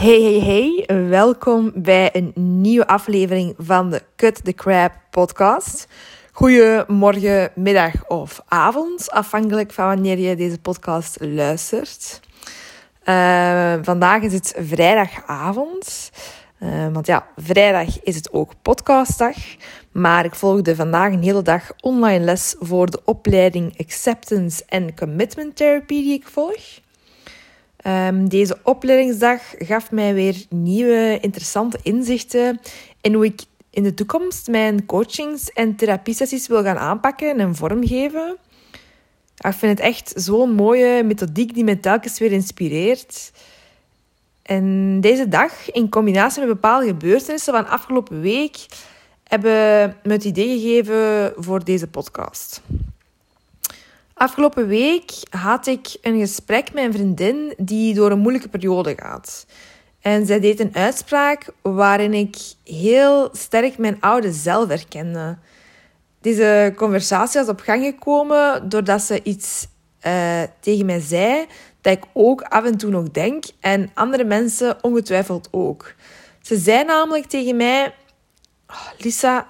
Hey, hey, hey. Welkom bij een nieuwe aflevering van de Cut the Crab podcast. Goedemorgen, middag of avond, afhankelijk van wanneer je deze podcast luistert. Uh, vandaag is het vrijdagavond. Uh, want ja, vrijdag is het ook podcastdag. Maar ik volgde vandaag een hele dag online les voor de opleiding Acceptance and Commitment Therapy die ik volg. Um, deze opleidingsdag gaf mij weer nieuwe interessante inzichten in hoe ik in de toekomst mijn coachings- en therapiesessies wil gaan aanpakken en vormgeven. Ik vind het echt zo'n mooie methodiek die me telkens weer inspireert. En deze dag, in combinatie met bepaalde gebeurtenissen van afgelopen week, hebben me het idee gegeven voor deze podcast. Afgelopen week had ik een gesprek met een vriendin die door een moeilijke periode gaat. En zij deed een uitspraak waarin ik heel sterk mijn oude zelf herkende. Deze conversatie was op gang gekomen doordat ze iets uh, tegen mij zei dat ik ook af en toe nog denk en andere mensen ongetwijfeld ook. Ze zei namelijk tegen mij: oh, Lisa,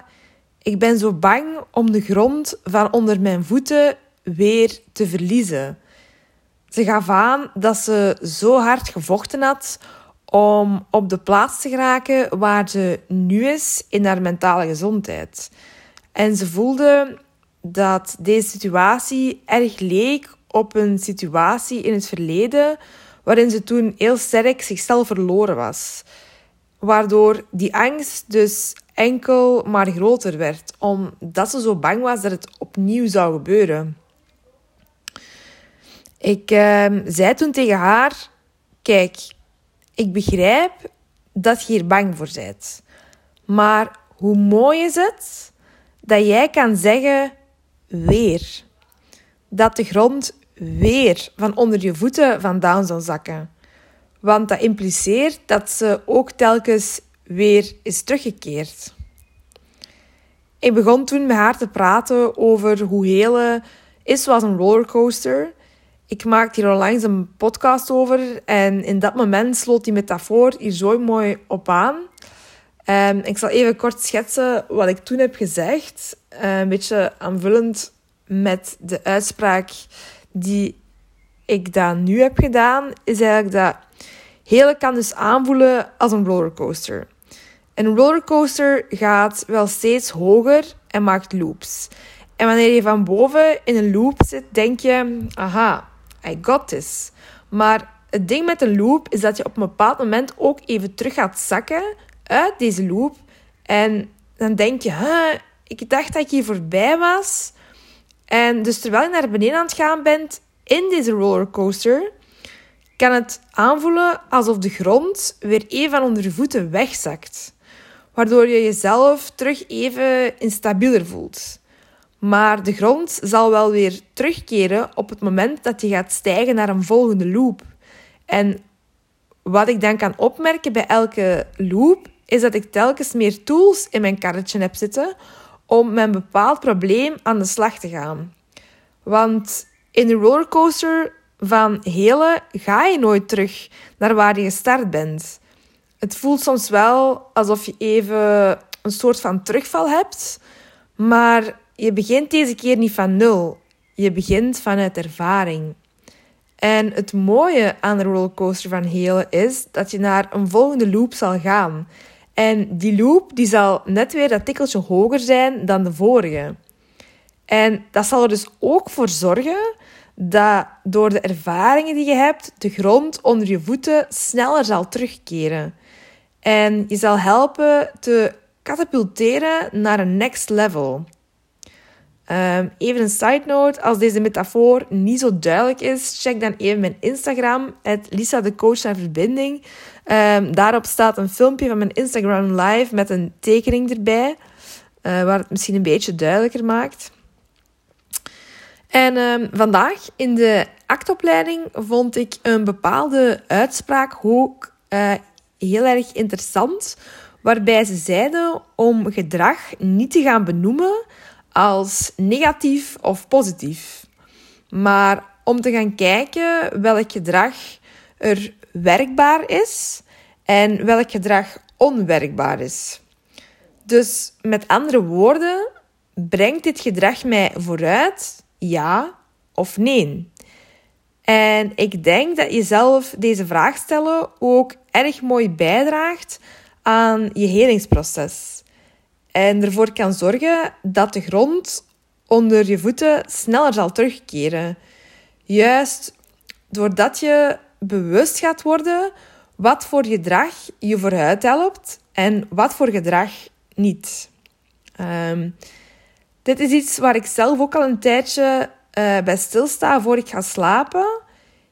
ik ben zo bang om de grond van onder mijn voeten weer te verliezen. Ze gaf aan dat ze zo hard gevochten had om op de plaats te geraken waar ze nu is in haar mentale gezondheid. En ze voelde dat deze situatie erg leek op een situatie in het verleden waarin ze toen heel sterk zichzelf verloren was. Waardoor die angst dus enkel maar groter werd, omdat ze zo bang was dat het opnieuw zou gebeuren. Ik uh, zei toen tegen haar: Kijk, ik begrijp dat je hier bang voor bent. Maar hoe mooi is het dat jij kan zeggen: weer. Dat de grond weer van onder je voeten vandaan zal zakken. Want dat impliceert dat ze ook telkens weer is teruggekeerd. Ik begon toen met haar te praten over hoe hele is zoals een rollercoaster ik maakte hier onlangs een podcast over en in dat moment sloot die metafoor hier zo mooi op aan. Um, ik zal even kort schetsen wat ik toen heb gezegd. Uh, een beetje aanvullend met de uitspraak die ik dan nu heb gedaan, is eigenlijk dat hele kan dus aanvoelen als een rollercoaster. En een rollercoaster gaat wel steeds hoger en maakt loops. En wanneer je van boven in een loop zit, denk je, aha, I got this. Maar het ding met een loop is dat je op een bepaald moment ook even terug gaat zakken uit deze loop. En dan denk je, huh, ik dacht dat ik hier voorbij was. En dus terwijl je naar beneden aan het gaan bent in deze rollercoaster, kan het aanvoelen alsof de grond weer even van onder je voeten wegzakt. Waardoor je jezelf terug even instabieler voelt. Maar de grond zal wel weer terugkeren op het moment dat je gaat stijgen naar een volgende loop. En wat ik dan kan opmerken bij elke loop, is dat ik telkens meer tools in mijn karretje heb zitten om met een bepaald probleem aan de slag te gaan. Want in de rollercoaster van hele ga je nooit terug naar waar je gestart bent. Het voelt soms wel alsof je even een soort van terugval hebt, maar je begint deze keer niet van nul. Je begint vanuit ervaring. En het mooie aan de rollercoaster van Helen is dat je naar een volgende loop zal gaan. En die loop die zal net weer dat tikkeltje hoger zijn dan de vorige. En dat zal er dus ook voor zorgen dat door de ervaringen die je hebt, de grond onder je voeten sneller zal terugkeren. En je zal helpen te katapulteren naar een next level. Um, even een side note, als deze metafoor niet zo duidelijk is, check dan even mijn Instagram, Lisa de Coach naar Verbinding. Um, daarop staat een filmpje van mijn Instagram live met een tekening erbij, uh, waar het misschien een beetje duidelijker maakt. En um, vandaag in de actopleiding vond ik een bepaalde uitspraak ook uh, heel erg interessant, waarbij ze zeiden om gedrag niet te gaan benoemen als negatief of positief. Maar om te gaan kijken welk gedrag er werkbaar is en welk gedrag onwerkbaar is. Dus met andere woorden, brengt dit gedrag mij vooruit? Ja of nee? En ik denk dat jezelf deze vraag stellen ook erg mooi bijdraagt aan je helingsproces. En ervoor kan zorgen dat de grond onder je voeten sneller zal terugkeren. Juist doordat je bewust gaat worden wat voor gedrag je vooruit helpt en wat voor gedrag niet. Ehm, dit is iets waar ik zelf ook al een tijdje uh, bij stilsta voor ik ga slapen.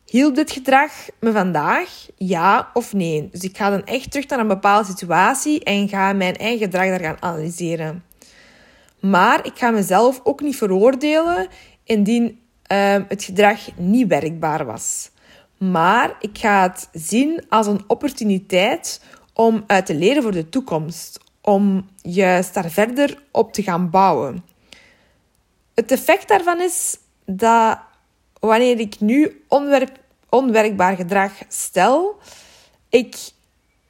Hielp dit gedrag me vandaag? Ja of nee? Dus ik ga dan echt terug naar een bepaalde situatie en ga mijn eigen gedrag daar gaan analyseren. Maar ik ga mezelf ook niet veroordelen indien uh, het gedrag niet werkbaar was. Maar ik ga het zien als een opportuniteit om uit te leren voor de toekomst. Om juist daar verder op te gaan bouwen. Het effect daarvan is dat wanneer ik nu onwerkbaar gedrag stel, ik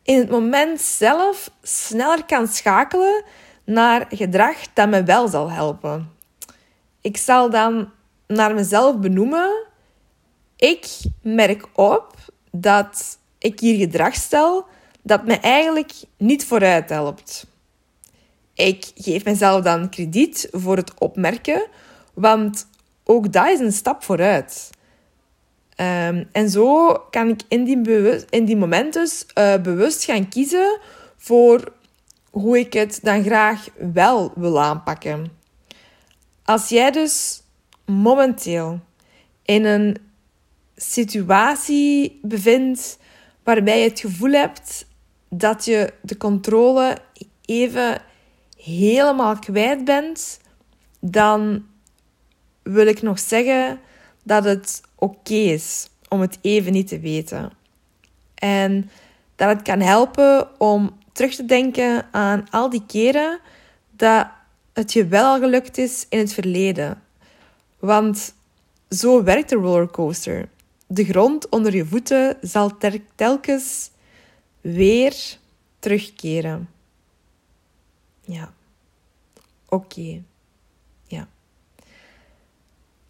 in het moment zelf sneller kan schakelen naar gedrag dat me wel zal helpen. Ik zal dan naar mezelf benoemen. Ik merk op dat ik hier gedrag stel dat me eigenlijk niet vooruit helpt. Ik geef mezelf dan krediet voor het opmerken, want ook dat is een stap vooruit. Um, en zo kan ik in die, in die momenten dus, uh, bewust gaan kiezen voor hoe ik het dan graag wel wil aanpakken. Als jij dus momenteel in een situatie bevindt waarbij je het gevoel hebt dat je de controle even helemaal kwijt bent, dan wil ik nog zeggen dat het oké is om het even niet te weten. En dat het kan helpen om terug te denken aan al die keren dat het je wel al gelukt is in het verleden. Want zo werkt de rollercoaster. De grond onder je voeten zal telkens weer terugkeren. Ja. Oké.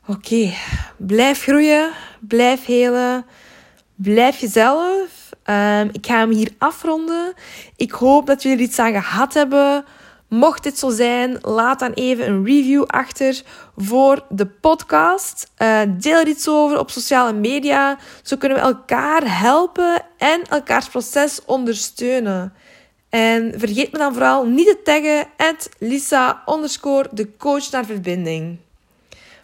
Oké. Blijf groeien. Blijf helen. Blijf jezelf. Um, ik ga hem hier afronden. Ik hoop dat jullie er iets aan gehad hebben. Mocht dit zo zijn, laat dan even een review achter voor de podcast. Uh, deel er iets over op sociale media. Zo kunnen we elkaar helpen en elkaars proces ondersteunen. En vergeet me dan vooral niet te taggen at Lisa de coach naar verbinding.